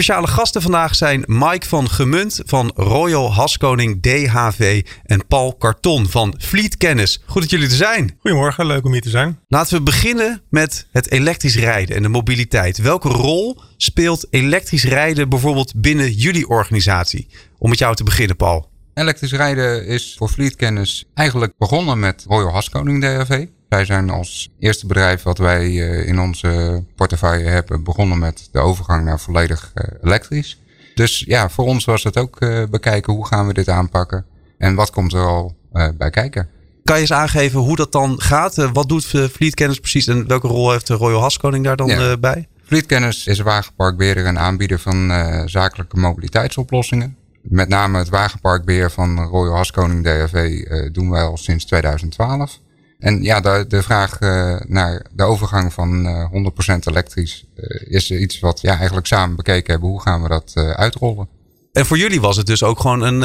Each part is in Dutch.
Speciale gasten vandaag zijn Mike van Gemunt van Royal Haskoning DHV en Paul Karton van Fleet Kennis. Goed dat jullie er zijn. Goedemorgen, leuk om hier te zijn. Laten we beginnen met het elektrisch rijden en de mobiliteit. Welke rol speelt elektrisch rijden bijvoorbeeld binnen jullie organisatie? Om met jou te beginnen, Paul. Elektrisch rijden is voor Fleet Kennis eigenlijk begonnen met Royal Haskoning DHV. Wij zijn als eerste bedrijf wat wij eh, in onze portefeuille hebben begonnen met de overgang naar volledig eh, elektrisch. Dus ja, voor ons was het ook eh, bekijken hoe gaan we dit aanpakken en wat komt er al bij kijken. Kan je eens aangeven hoe dat dan gaat? wat doet Fleet Kennis precies en welke rol heeft de Royal Haskoning daar dan ja. bij? Fleet Kennis is wagenparkbeheerder en aanbieder van zakelijke mobiliteitsoplossingen. Met name het wagenparkbeheer van Royal Haskoning DRV doen wij al sinds 2012. En ja, de, de vraag uh, naar de overgang van uh, 100% elektrisch uh, is iets wat ja, eigenlijk samen bekeken hebben. Hoe gaan we dat uitrollen? En voor jullie was het dus ook gewoon een,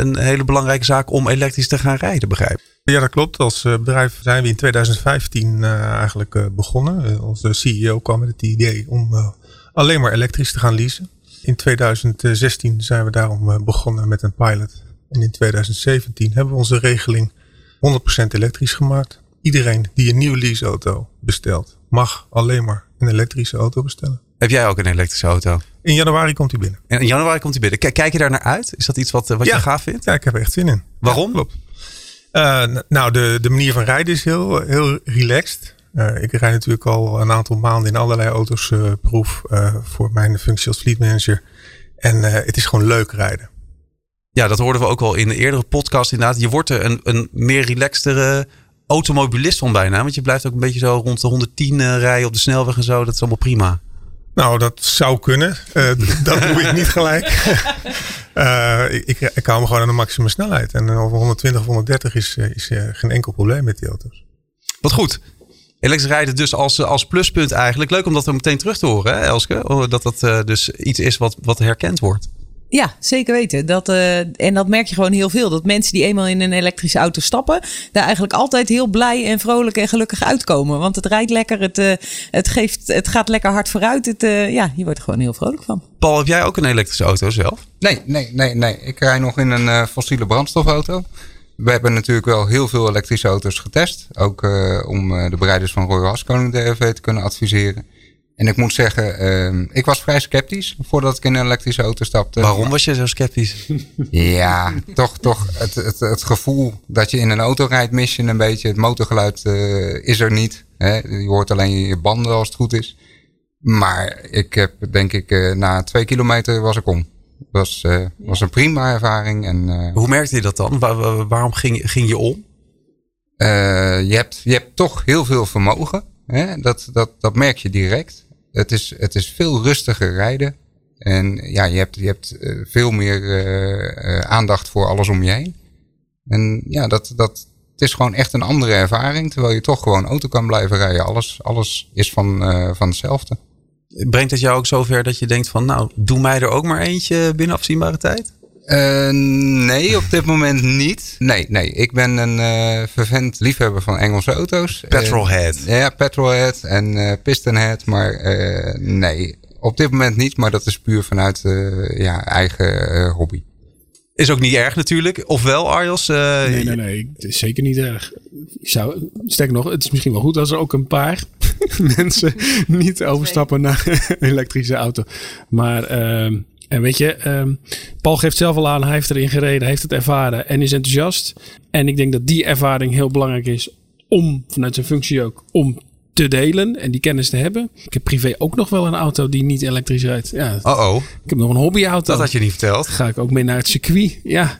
een hele belangrijke zaak om elektrisch te gaan rijden, begrijp Ja, dat klopt. Als bedrijf zijn we in 2015 eigenlijk begonnen. onze CEO kwam met het idee om alleen maar elektrisch te gaan leasen. In 2016 zijn we daarom begonnen met een pilot. En in 2017 hebben we onze regeling 100% elektrisch gemaakt. Iedereen die een nieuwe leaseauto bestelt, mag alleen maar een elektrische auto bestellen. Heb jij ook een elektrische auto? In januari komt hij binnen. in januari komt hij binnen. Kijk je daar naar uit? Is dat iets wat, eh, wat je gaaf vindt? Ja, ik heb er echt zin in. Waarom? klopt. Uh, nou, de, de manier van rijden is heel, heel relaxed. Uh, ik rijd natuurlijk al een aantal maanden in allerlei auto's uh, proef voor mijn functie als fleet manager. En het is gewoon leuk rijden. Ja, dat hoorden we ook al in de eerdere podcast inderdaad. Je wordt er een, een meer relaxtere automobilist van bijna. Want je blijft ook een beetje zo rond de 110 uh, rijden op de snelweg en zo. Dat is allemaal prima. Nou, dat zou kunnen. Uh, dat doe ik niet gelijk. uh, ik, ik, hou me gewoon aan de maximum snelheid. En over 120 of 130 is, is geen enkel probleem met die auto's. Wat goed. Elektrisch rijden dus als, als pluspunt eigenlijk. Leuk om dat er meteen terug te horen, hè, Elske? Oh, dat dat dus iets is wat, wat herkend wordt. Ja, zeker weten. Dat, uh, en dat merk je gewoon heel veel. Dat mensen die eenmaal in een elektrische auto stappen, daar eigenlijk altijd heel blij en vrolijk en gelukkig uitkomen. Want het rijdt lekker, het, uh, het, geeft, het gaat lekker hard vooruit. Het, uh, ja, je wordt er gewoon heel vrolijk van. Paul, heb jij ook een elektrische auto zelf? Nee, nee, nee, nee. Ik rij nog in een fossiele brandstofauto. We hebben natuurlijk wel heel veel elektrische auto's getest. Ook om de bereiders van Royal Haskoning DRV te kunnen adviseren. En ik moet zeggen, uh, ik was vrij sceptisch voordat ik in een elektrische auto stapte. Waarom was je zo sceptisch? ja, toch, toch het, het, het gevoel dat je in een auto rijdt, mis je een beetje. Het motorgeluid uh, is er niet. Hè? Je hoort alleen je banden als het goed is. Maar ik heb, denk ik, uh, na twee kilometer was ik om. Het was, uh, was een prima ervaring. En, Hoe merkte je dat dan? Waar, waarom ging, ging je om? je, hebt, je hebt toch heel veel vermogen. Hè? Dat, dat, dat merk je direct. Het is, het is veel rustiger rijden. En ja, je hebt, je hebt eh, veel meer uh, aandacht voor alles om je heen. En ja, dat, dat, het is gewoon echt een andere ervaring. Terwijl je toch gewoon auto kan blijven rijden. Alles, alles is van, van hetzelfde. Brengt het jou ook zover dat je denkt van nou, doe mij er ook maar eentje binnen afzienbare tijd? Uh, nee, op dit moment niet. Nee, nee. Ik ben een uh, vervent liefhebber van Engelse auto's. Petrolhead. Uh, ja, petrolhead en pistonhead. Maar nee, op dit moment niet. Maar dat is puur vanuit ja, eigen hobby. Is ook niet erg natuurlijk. Ofwel, Arjos? nee, nee, nee. Het is zeker niet erg. Ik zou, sterk nog, het is misschien wel goed als er ook een paar mensen niet overstappen naar een elektrische auto. Maar ehm, en weet je, um, Paul geeft zelf al aan, hij heeft erin gereden, heeft het ervaren en is enthousiast. En ik denk dat die ervaring heel belangrijk is om vanuit zijn functie ook om te delen en die kennis te hebben. Ik heb privé ook nog wel een auto die niet elektrisch rijdt. Ja. Oh oh. Ik heb nog een hobbyauto. Dat had je niet verteld. Ga ik ook mee naar het circuit. Ja.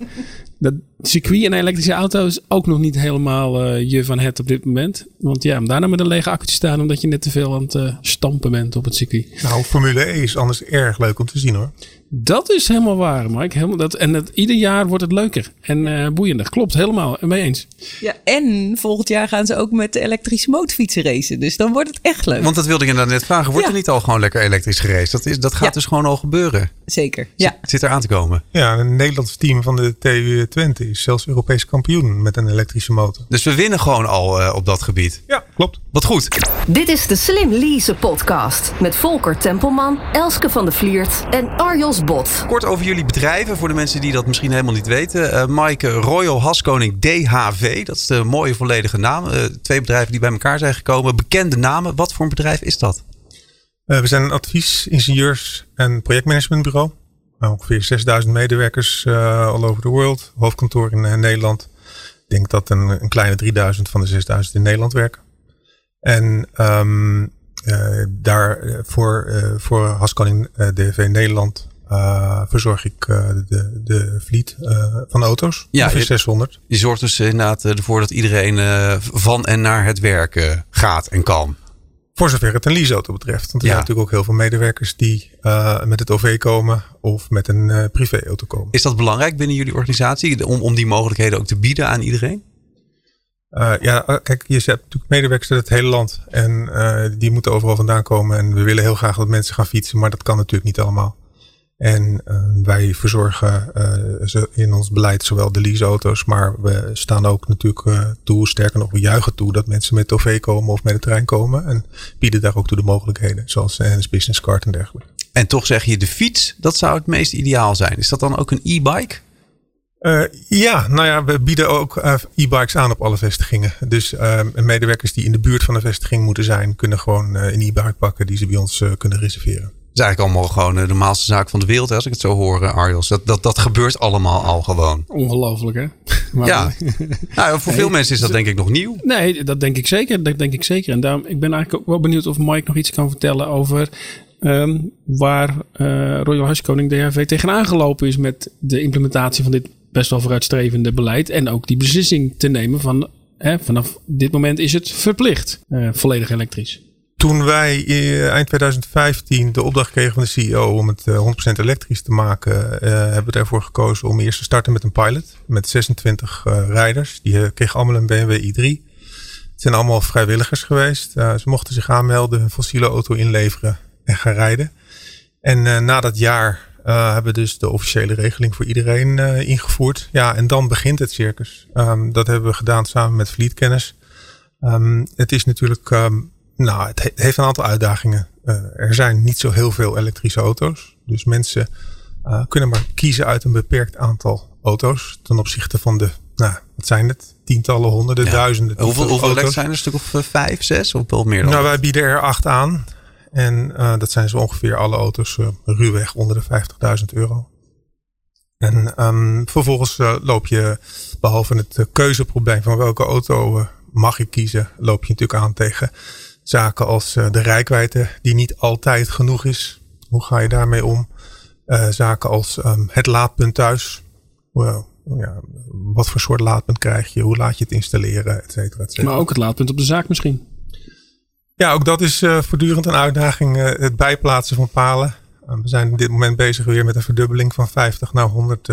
Dat circuit en elektrische auto is ook nog niet helemaal uh, je van het op dit moment. Want ja, om daarna met een lege accu te staan omdat je net te veel aan het uh, stampen bent op het circuit. Nou, Formule E is anders erg leuk om te zien hoor. Dat is helemaal waar, Mike. Helemaal dat, en het, ieder jaar wordt het leuker en uh, boeiender. Klopt, helemaal. Mee eens. Ja, en volgend jaar gaan ze ook met de elektrische motorfietsen racen. Dus dan wordt het echt leuk. Want dat wilde ik inderdaad net vragen. Wordt ja. er niet al gewoon lekker elektrisch geraced? Dat, is, dat gaat ja. dus gewoon al gebeuren. Zeker, ja. Zit, zit er aan te komen. Ja, een Nederlands team van de TU Twente is zelfs Europees kampioen met een elektrische motor. Dus we winnen gewoon al uh, op dat gebied. Ja, klopt. Wat goed. Dit is de Slim Lease podcast met Volker Tempelman, Elske van de Vliert en Arjos Bot. Kort over jullie bedrijven, voor de mensen die dat misschien helemaal niet weten. Uh, Mike Royal Haskoning DHV, dat is de mooie volledige naam. Uh, twee bedrijven die bij elkaar zijn gekomen. Bekende namen. Wat voor een bedrijf is dat? Uh, we zijn een advies, ingenieurs en projectmanagementbureau. Ongeveer 6000 medewerkers all over the world. Hoofdkantoor in Nederland. Ik denk dat een, een, kleine 3000 van de 6000 in Nederland werken. En um, daar voor, voor Haskoning DHV Nederland uh, verzorg ik uh, de, de fleet uh, van auto's. Ja, ongeveer 600. Je zorgt dus inderdaad ervoor dat iedereen van en naar het werk gaat en kan. Voor zover het een leaseauto betreft. Want er ja. zijn natuurlijk ook heel veel medewerkers die met het OV komen of met een privéauto komen. Is dat belangrijk binnen jullie organisatie om, om die mogelijkheden ook te bieden aan iedereen? ja, kijk, je hebt natuurlijk medewerkers uit het hele land. En die moeten overal vandaan komen. En we willen heel graag dat mensen gaan fietsen, maar dat kan natuurlijk niet allemaal. En uh, wij verzorgen uh, in ons beleid zowel de leaseauto's, maar we staan ook natuurlijk uh, toe, sterker nog, we juichen toe dat mensen met OV komen of met de trein komen. En bieden daar ook toe de mogelijkheden, zoals een business card en dergelijke. En toch zeg je de fiets, dat zou het meest ideaal zijn. Is dat dan ook een e-bike? ja, nou ja, we bieden ook e-bikes aan op alle vestigingen. Dus medewerkers die in de buurt van de vestiging moeten zijn, kunnen gewoon een e-bike pakken die ze bij ons kunnen reserveren is eigenlijk allemaal gewoon de normaalste zaak van de wereld, als ik het zo hoor, Arjos. Dat, dat, dat gebeurt allemaal al gewoon. Ongelooflijk, hè? Maar ja. nou, voor veel mensen is dat denk ik nog nieuw. Nee, dat denk ik zeker. Dat denk ik zeker. En daarom, ik ben eigenlijk ook wel benieuwd of Mike nog iets kan vertellen over um, waar uh, Royal Huiskoning DHV tegenaan gelopen is met de implementatie van dit best wel vooruitstrevende beleid. En ook die beslissing te nemen van hè, vanaf dit moment is het verplicht uh, volledig elektrisch. Toen wij eind 2015 de opdracht kregen van de CEO om het 100% eh, elektrisch te maken, uh, hebben we ervoor gekozen om eerst te starten met een pilot met 26 uh, rijders. Die kregen allemaal een BMW i3. Het zijn allemaal vrijwilligers geweest. ze mochten zich aanmelden, hun fossiele auto inleveren en gaan rijden. En na dat jaar hebben we dus de officiële regeling voor iedereen ingevoerd. Ja, en dan begint het circus. Um, dat hebben we gedaan samen met Fleetkennis. Um, het is natuurlijk um, nou, het heeft een aantal uitdagingen. Uh, er zijn niet zo heel veel elektrische auto's. Dus mensen uh, kunnen maar kiezen uit een beperkt aantal auto's. Ten opzichte van de, nou, wat zijn het? Tientallen, honderden, ja. duizenden. Hoeveel, hoeveel auto's zijn er? Een stuk of uh, vijf, zes of wel meer dan? Nou, wij bieden er acht aan. En dat zijn zo ongeveer alle auto's ruwweg onder de 50.000 euro. En um, vervolgens loop je, behalve het keuzeprobleem van welke auto mag ik kiezen, loop je natuurlijk aan tegen Zaken als uh, de rijkwijde die niet altijd genoeg is. Hoe ga je daarmee om? Uh, zaken als um, het laadpunt thuis. Well, ja, wat voor soort laadpunt krijg je? Hoe laat je het installeren? Et cetera, et cetera. Maar ook het laadpunt op de zaak misschien? Ja, ook dat is uh, voortdurend een uitdaging. het bijplaatsen van palen. we zijn op dit moment bezig weer met een verdubbeling van 50 naar 100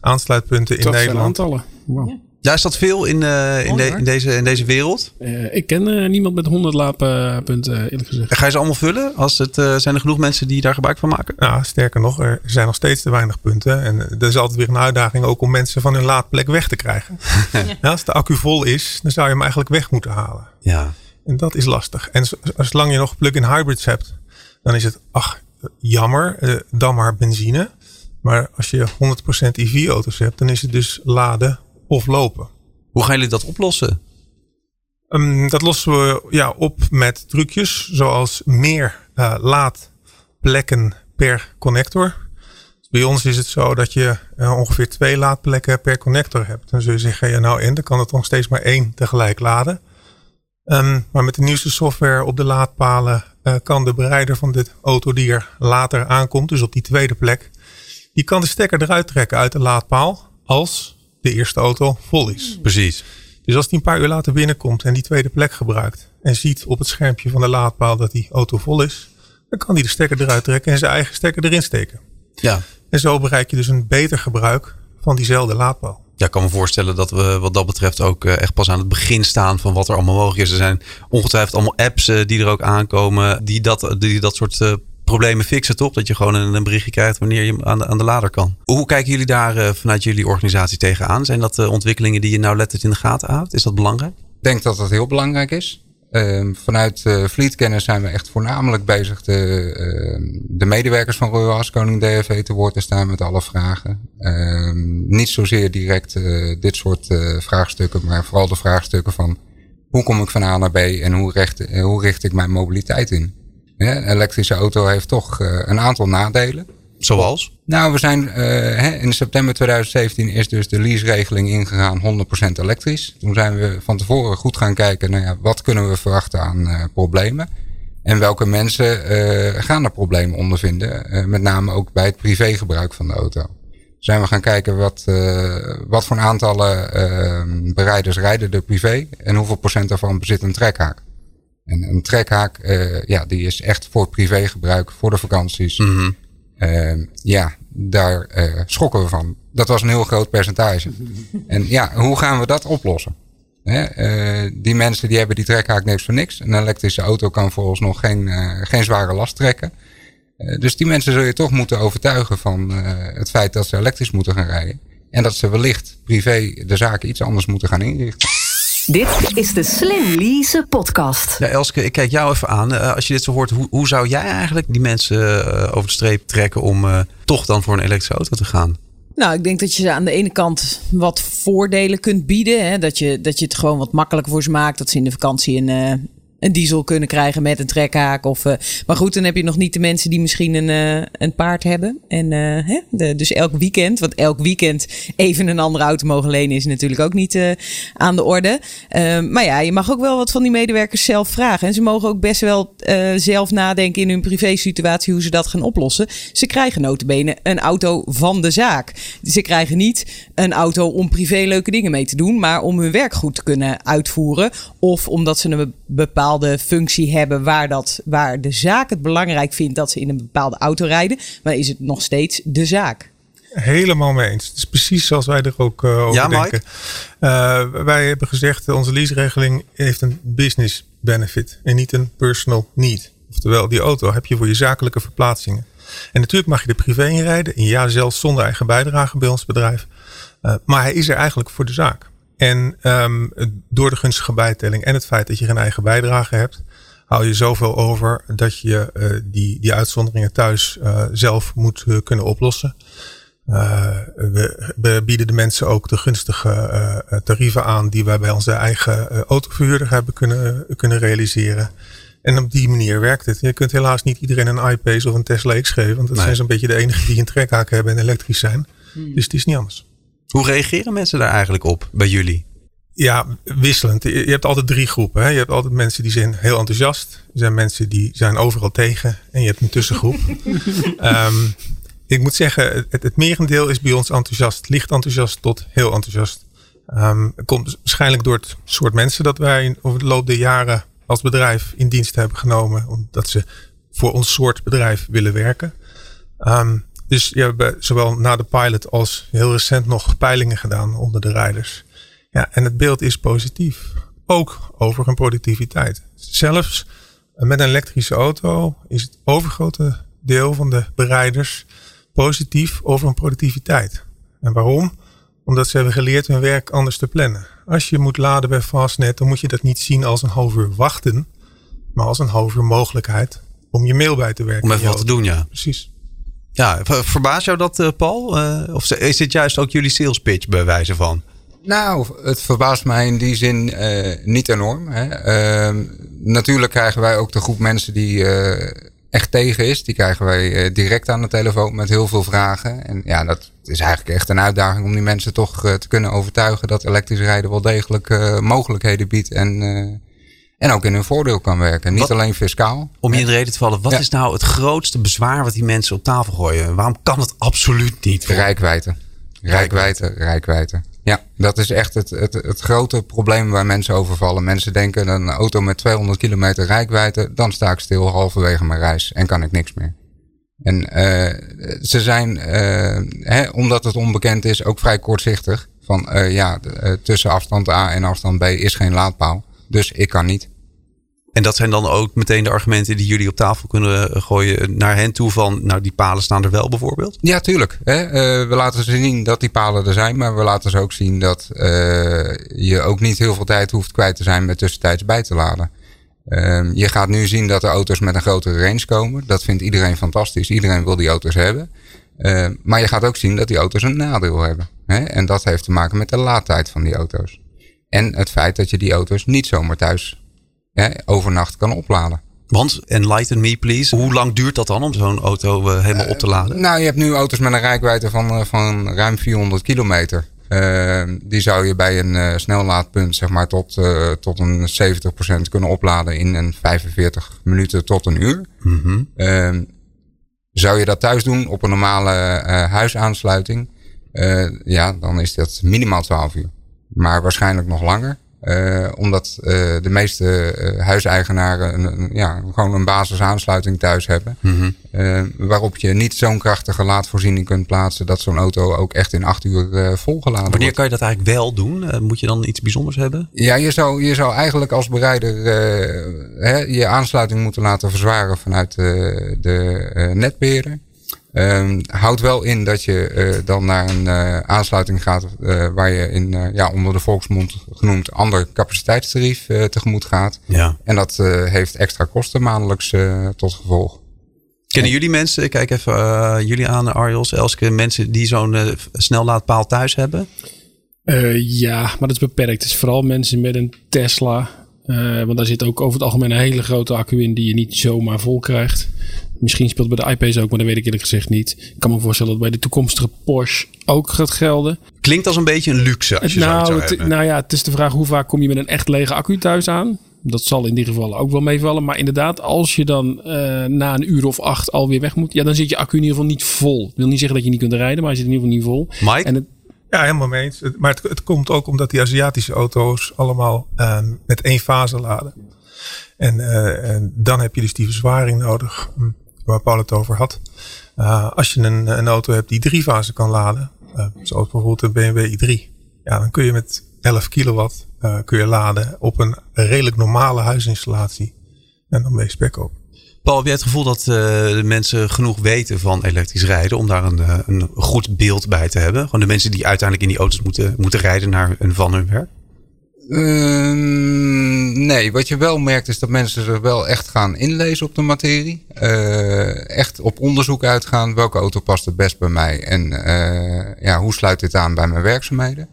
aansluitpunten in Nederland. Aantallen. Wow. Ja. Ja, is dat veel in, uh, in, de, in, deze, in deze wereld? Uh, ik ken uh, niemand met 100 laadpunten, eerlijk gezegd. En ga je ze allemaal vullen? Als het, zijn er genoeg mensen die daar gebruik van maken? Ja, sterker nog, er zijn nog steeds te weinig punten. En er is altijd weer een uitdaging ook om mensen van hun laadplek weg te krijgen. ja, als de accu vol is, dan zou je hem eigenlijk weg moeten halen. Ja. En dat is lastig. En zolang je nog plug-in hybrids hebt, dan is het, ach, jammer, dan maar benzine. Maar als je 100% EV-auto's hebt, dan is het dus laden of lopen. Hoe gaan jullie dat oplossen? Um, dat lossen we ja, op met trucjes zoals meer uh, laadplekken per connector. Dus bij ons is het zo dat je uh, ongeveer twee laadplekken per connector hebt. Dan zul je zeggen, ja nou en, dan kan het nog steeds maar één tegelijk laden. Um, maar met de nieuwste software op de laadpalen uh, kan de bereider van de auto die er later aankomt, dus op die tweede plek, die kan de stekker eruit trekken uit de laadpaal als de eerste auto vol is. Precies. Dus als die een paar uur later binnenkomt en die tweede plek gebruikt en ziet op het schermpje van de laadpaal dat die auto vol is, dan kan hij de stekker eruit trekken en zijn eigen stekker erin steken. Ja. En zo bereik je dus een beter gebruik van diezelfde laadpaal. Ja, ik kan me voorstellen dat we wat dat betreft ook eh, echt pas aan het begin staan van wat er allemaal mogelijk is. Er zijn ongetwijfeld allemaal apps eh, die er ook aankomen die dat, die dat soort problemen fixen, toch? Dat je gewoon een, een, berichtje krijgt wanneer je aan de, aan de lader kan. Hoe kijken jullie daar vanuit jullie organisatie tegenaan? Zijn dat ontwikkelingen die je nou letterlijk in de gaten houdt? Is dat belangrijk? Ik denk dat dat heel belangrijk is. Uh, vanuit uh, Fleetkennis zijn we echt voornamelijk bezig de, uh, de medewerkers van Royal Haskoning DFV te woord te staan met alle vragen. Ehm, niet zozeer direct eh, dit soort vraagstukken, maar vooral de vraagstukken van hoe kom ik van A naar B en hoe, recht, hoe richt ik mijn mobiliteit in. Een elektrische auto heeft toch een aantal nadelen. Zoals? Nou, we zijn uh, in september 2017 is dus de lease-regeling ingegaan 100% elektrisch. Toen zijn we van tevoren goed gaan kijken, nou ja, wat kunnen we verwachten aan uh, problemen? En welke mensen uh, gaan er problemen ondervinden? met name ook bij het privégebruik van de auto. Zijn we gaan kijken wat, wat voor aantallen bereiders rijden er privé en hoeveel procent daarvan bezit een trekhaak. En een trekhaak, ja, die is echt voor privégebruik, voor de vakanties. Mm -hmm. Uh, ja, daar uh, schokken we van. Dat was een heel groot percentage. En ja, hoe gaan we dat oplossen? Hè? Uh, die mensen die hebben die trekhaak niks voor niks. Een elektrische auto kan volgens nog geen, geen zware last trekken. dus die mensen zul je toch moeten overtuigen van het feit dat ze elektrisch moeten gaan rijden. En dat ze wellicht privé de zaken iets anders moeten gaan inrichten. Dit is de Slim Lease podcast. Ja, Elske, ik kijk jou even aan. Uh, als je dit zo hoort, hoe, hoe zou jij eigenlijk die mensen uh, over de streep trekken om uh, toch dan voor een elektrische auto te gaan? Nou, ik denk dat je ze aan de ene kant wat voordelen kunt bieden. Hè? Dat, je, dat je het gewoon wat makkelijker voor ze maakt. Dat ze in de vakantie een, een diesel kunnen krijgen met een trekhaak. Of, uh, maar goed, dan heb je nog niet de mensen die misschien een, uh, een paard hebben. En uh, hè, dus elk weekend, want elk weekend even een andere auto mogen lenen is natuurlijk ook niet aan de orde. Ehm, maar ja, je mag ook wel wat van die medewerkers zelf vragen. En ze mogen ook best wel zelf nadenken in hun privé situatie hoe ze dat gaan oplossen. Ze krijgen notabene een auto van de zaak. Ze krijgen niet een auto om privé leuke dingen mee te doen, maar om hun werk goed te kunnen uitvoeren. Of omdat ze een bepaald bepaalde functie hebben waar, dat, waar de zaak het belangrijk vindt dat ze in een bepaalde auto rijden, maar is het nog steeds de zaak. Helemaal mee eens. Het is precies zoals wij er ook uh, over ja, denken. Uh, wij hebben gezegd, onze leaseregeling heeft een business benefit en niet een personal need. Oftewel, die auto heb je voor je zakelijke verplaatsingen. En natuurlijk mag je er privé in rijden. En ja, zelfs zonder eigen bijdrage bij ons bedrijf. Uh, maar hij is er eigenlijk voor de zaak. En um, door de gunstige bijtelling en het feit dat je geen eigen bijdrage hebt, hou je zoveel over dat je uh, die, die uitzonderingen thuis uh, zelf moet uh, kunnen oplossen. We, we, bieden de mensen ook de gunstige tarieven aan die wij bij onze eigen autoverhuurder hebben kunnen, kunnen realiseren. En op die manier werkt het. Je kunt helaas niet iedereen een iPace of een Tesla X geven, want dat nee. zijn zo'n beetje de enigen die een trekhaak hebben en elektrisch zijn. Hmm. Dus het is niet anders. Hoe reageren mensen daar eigenlijk op bij jullie? Ja, wisselend. Je hebt altijd drie groepen. Hè? Je hebt altijd mensen die zijn heel enthousiast. Er zijn mensen die zijn overal tegen. En je hebt een tussengroep. um, ik moet zeggen, het, het merendeel is bij ons enthousiast. Licht enthousiast tot heel enthousiast. Um, komt waarschijnlijk door het soort mensen dat wij over de loop der jaren als bedrijf in dienst hebben genomen. Omdat ze voor ons soort bedrijf willen werken. Um, dus je hebt zowel na de pilot als heel recent nog peilingen gedaan onder de rijders. Ja, en het beeld is positief. Ook over hun productiviteit. Zelfs met een elektrische auto is het overgrote deel van de bereiders positief over hun productiviteit. En waarom? Omdat ze hebben geleerd hun werk anders te plannen. Als je moet laden bij Fastnet, dan moet je dat niet zien als een half uur wachten, maar als een half uur mogelijkheid om je mail bij te werken. Om even wat te doen, ja. Precies. Ja, verbaast jou dat, uh, Paul? Uh, of is dit juist ook jullie sales pitch bij wijze van? Nou, het verbaast mij in die zin uh, niet enorm. Hè. Uh, natuurlijk krijgen wij ook de groep mensen die echt tegen is. Die krijgen wij direct aan de telefoon met heel veel vragen. En ja, dat is eigenlijk echt een uitdaging om die mensen toch te kunnen overtuigen dat elektrisch rijden wel degelijk mogelijkheden biedt. En, en ook in hun voordeel kan werken. Niet wat, alleen fiscaal. Om je in de reden te vallen, wat ja. is nou het grootste bezwaar wat die mensen op tafel gooien? Waarom kan het absoluut niet? Rijkwijde. Rijkwijde, rijkwijde. Ja, dat is echt het, het, het grote probleem waar mensen over vallen. Mensen denken een auto met 200 kilometer rijkwijde, dan sta ik stil halverwege mijn reis en kan ik niks meer. En uh, ze zijn, uh, hè, omdat het onbekend is, ook vrij kortzichtig. Van uh, ja, tussen afstand A en afstand B is geen laadpaal. Dus ik kan niet. En dat zijn dan ook meteen de argumenten die jullie op tafel kunnen gooien naar hen toe van, nou die palen staan er wel bijvoorbeeld? Ja, tuurlijk. Hè? Uh, we laten ze zien dat die palen er zijn, maar we laten ze ook zien dat je ook niet heel veel tijd hoeft kwijt te zijn met tussentijds bij te laden. Uh, je gaat nu zien dat er auto's met een grotere range komen. Dat vindt iedereen fantastisch. Iedereen wil die auto's hebben. Uh, maar je gaat ook zien dat die auto's een nadeel hebben. Hè? En dat heeft te maken met de laadtijd van die auto's. En het feit dat je die auto's niet zomaar thuis hè, overnacht kan opladen. Want, enlighten me please, hoe lang duurt dat dan om zo'n auto uh, helemaal op te laden? Uh, nou, je hebt nu auto's met een rijkwijde van, uh, van ruim 400 kilometer. die zou je bij een snellaadpunt zeg maar, tot, tot een 70% kunnen opladen in een 45 minuten tot een uur. Mhm. Mm -hmm. zou je dat thuis doen op een normale huisaansluiting? ja, dan is dat minimaal 12 uur. Maar waarschijnlijk nog langer. Uh, omdat uh, de meeste uh, huiseigenaren een, een, ja, gewoon een basisaansluiting thuis hebben. Mm -hmm. waarop je niet zo'n krachtige laadvoorziening kunt plaatsen dat zo'n auto ook echt in acht uur volgeladen wordt. Wanneer kan je dat eigenlijk wel doen? moet je dan iets bijzonders hebben? Ja, je zou, je zou eigenlijk als bereider hè, je aansluiting moeten laten verzwaren vanuit de netbeheerder. Um, houdt wel in dat je uh, dan naar een uh, aansluiting gaat uh, waar je in, ja, onder de volksmond genoemd, ander capaciteitstarief tegemoet gaat. Ja. En dat heeft extra kosten maandelijks tot gevolg. Kennen jullie mensen, ik kijk even jullie aan, Arjos, Elske, mensen die zo'n snellaadpaal thuis hebben? ja, maar dat is beperkt. Het is vooral mensen met een Tesla. want daar zit ook over het algemeen een hele grote accu in die je niet zomaar vol krijgt. Misschien speelt het bij de IP's ook, maar dat weet ik eerlijk gezegd niet. Ik kan me voorstellen dat bij de toekomstige Porsche ook gaat gelden. Klinkt als een beetje een luxe als je nou, zou het, nou ja, het is de vraag hoe vaak kom je met een echt lege accu thuis aan? Dat zal in ieder geval ook wel meevallen. Maar inderdaad, als je dan uh, na een uur of acht alweer weg moet, ja, dan zit je accu in ieder geval niet vol. Ik wil niet zeggen dat je niet kunt rijden, maar hij zit in ieder geval niet vol. Mike? En het, ja, helemaal mee eens. Maar het, het, komt ook omdat die Aziatische auto's allemaal uh, met één fase laden. En, uh, en dan heb je dus die verzwaring nodig waar Paul het over had. Uh, als je een, een, auto hebt die drie fasen kan laden, uh, zoals bijvoorbeeld een BMW i3, ja, dan kun je met 11 kilowatt uh, kun je laden op een redelijk normale huisinstallatie. En dan ben je spek op. Paul, heb jij het gevoel dat de mensen genoeg weten van elektrisch rijden om daar een, een goed beeld bij te hebben? Gewoon de mensen die uiteindelijk in die auto's moeten, moeten rijden naar en van hun werk? Uh, nee, wat je wel merkt is dat mensen zich wel echt gaan inlezen op de materie. Uh, echt op onderzoek uitgaan. Welke auto past het best bij mij? En uh, ja, hoe sluit dit aan bij mijn werkzaamheden?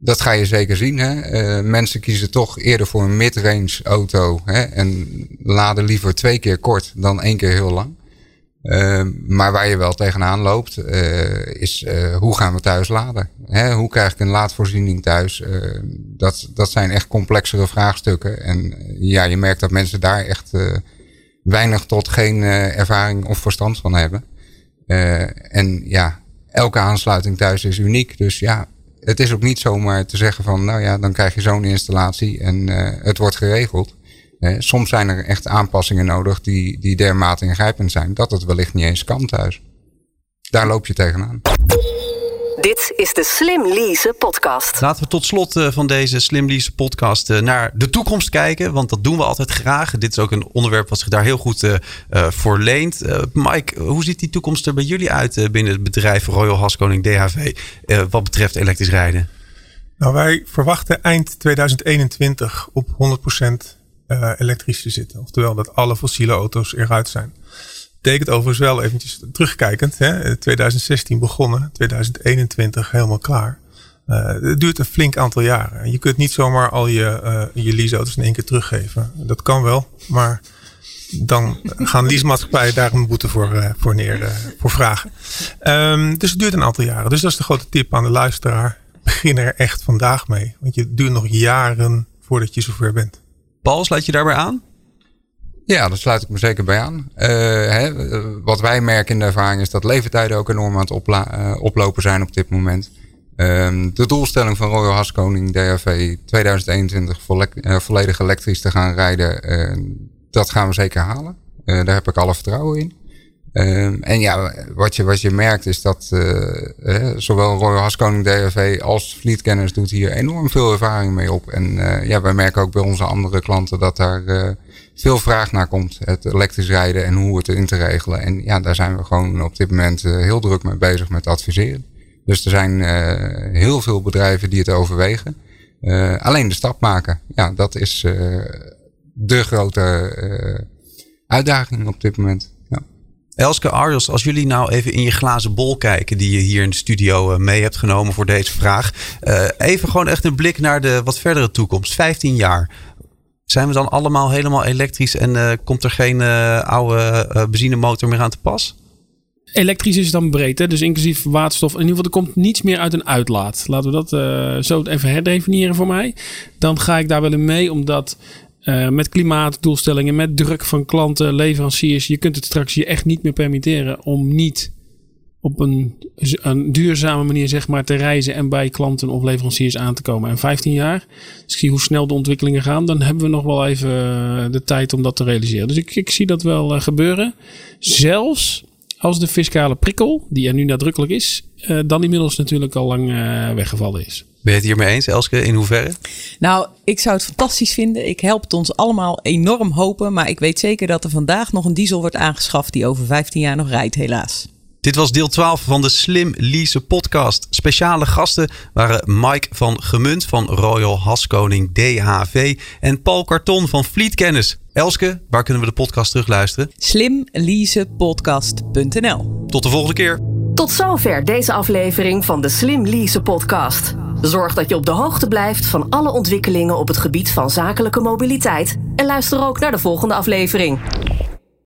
Dat ga je zeker zien. Hè? mensen kiezen toch eerder voor een mid-range auto. Hè? En laden liever twee keer kort dan één keer heel lang. Uh, maar waar je wel tegenaan loopt, uh, is uh, hoe gaan we thuis laden? Hè, hoe krijg ik een laadvoorziening thuis? dat, dat zijn echt complexere vraagstukken. En ja, je merkt dat mensen daar echt weinig tot geen ervaring of verstand van hebben. en ja, elke aansluiting thuis is uniek. Dus ja, het is ook niet zomaar te zeggen van, nou ja, dan krijg je zo'n installatie en het wordt geregeld. Soms zijn er echt aanpassingen nodig die, die dermate ingrijpend zijn dat het wellicht niet eens kan thuis. Daar loop je tegenaan. Dit is de Slim Lease podcast. Laten we tot slot van deze Slim Lease podcast naar de toekomst kijken. Want dat doen we altijd graag. Dit is ook een onderwerp wat zich daar heel goed uh, voor leent. Mike, hoe ziet die toekomst er bij jullie uit binnen het bedrijf Royal Haskoning DHV wat betreft elektrisch rijden? Nou, wij verwachten eind 2021 op 100% uh, elektrisch te zitten. Oftewel dat alle fossiele auto's eruit zijn. Betekent overigens wel eventjes terugkijkend. Hè, 2016 begonnen, 2021 helemaal klaar. Uh, het duurt een flink aantal jaren. Je kunt niet zomaar al je, uh, je leaseauto's in één keer teruggeven. Dat kan wel, maar dan gaan leasemaatschappijen daar een boete voor, voor, neer, voor vragen. Um, dus het duurt een aantal jaren. Dus dat is de grote tip aan de luisteraar. Begin er echt vandaag mee. Want je duurt nog jaren voordat je zover bent. Paul, sluit je daarbij aan? Ja, daar sluit ik me zeker bij aan. Uh, hè, wat wij merken in de ervaring is dat leeftijden ook enorm aan het uh, oplopen zijn op dit moment. Ehm, de doelstelling van Royal Haskoning DHV 2021 volledig elektrisch te gaan rijden, dat gaan we zeker halen. daar heb ik alle vertrouwen in. Ehm, en ja, wat je, wat je merkt is dat uh, zowel Royal Haskoning DRV als Fleet doet hier enorm veel ervaring mee op. En uh, ja, wij merken ook bij onze andere klanten dat daar uh, veel vraag naar komt. Het elektrisch rijden en hoe het in te regelen. En ja, daar zijn we gewoon op dit moment heel druk mee bezig met adviseren. Dus er zijn heel veel bedrijven die het overwegen. alleen de stap maken, ja, dat is de grote uitdaging op dit moment. Elske Arjos, als jullie nou even in je glazen bol kijken, die je hier in de studio eh, mee hebt genomen voor deze vraag. Uh, even gewoon echt een blik naar de wat verdere toekomst. 15 jaar. Zijn we dan allemaal helemaal elektrisch en uh, komt er geen oude benzinemotor meer aan te pas? Elektrisch is dan breed, hè? dus inclusief waterstof. In ieder geval, er komt niets meer uit een uitlaat. Laten we dat zo even herdefiniëren voor mij. Dan ga ik daar wel in mee, omdat uh, met klimaatdoelstellingen, met druk van klanten, leveranciers. Je kunt het straks je echt niet meer permitteren om niet op een, een duurzame manier zeg maar, te reizen en bij klanten of leveranciers aan te komen. En 15 jaar, als ik zie hoe snel de ontwikkelingen gaan, dan hebben we nog wel even eh, de tijd om dat te realiseren. Dus ik, ik zie dat wel uh, gebeuren. Zelfs als de fiscale prikkel, die er nu nadrukkelijk is, uh, dan inmiddels natuurlijk al lang weggevallen is. Ben je het hiermee eens, Elske? In hoeverre? Nou, ik zou het fantastisch vinden. Ik help het ons allemaal enorm hopen. Maar ik weet zeker dat er vandaag nog een diesel wordt aangeschaft die over 15 jaar nog rijdt, helaas. Dit was deel 12 van de Slim Lease podcast. Speciale gasten waren Mike van Gemunt van Royal Haskoning DHV en Paul Karton van Fleetkennis. Elske, waar kunnen we de podcast terugluisteren? slimleasepodcast.nl Tot de volgende keer. Tot zover deze aflevering van de Slim Lease podcast. Zorg dat je op de hoogte blijft van alle ontwikkelingen op het gebied van zakelijke mobiliteit. En luister ook naar de volgende aflevering.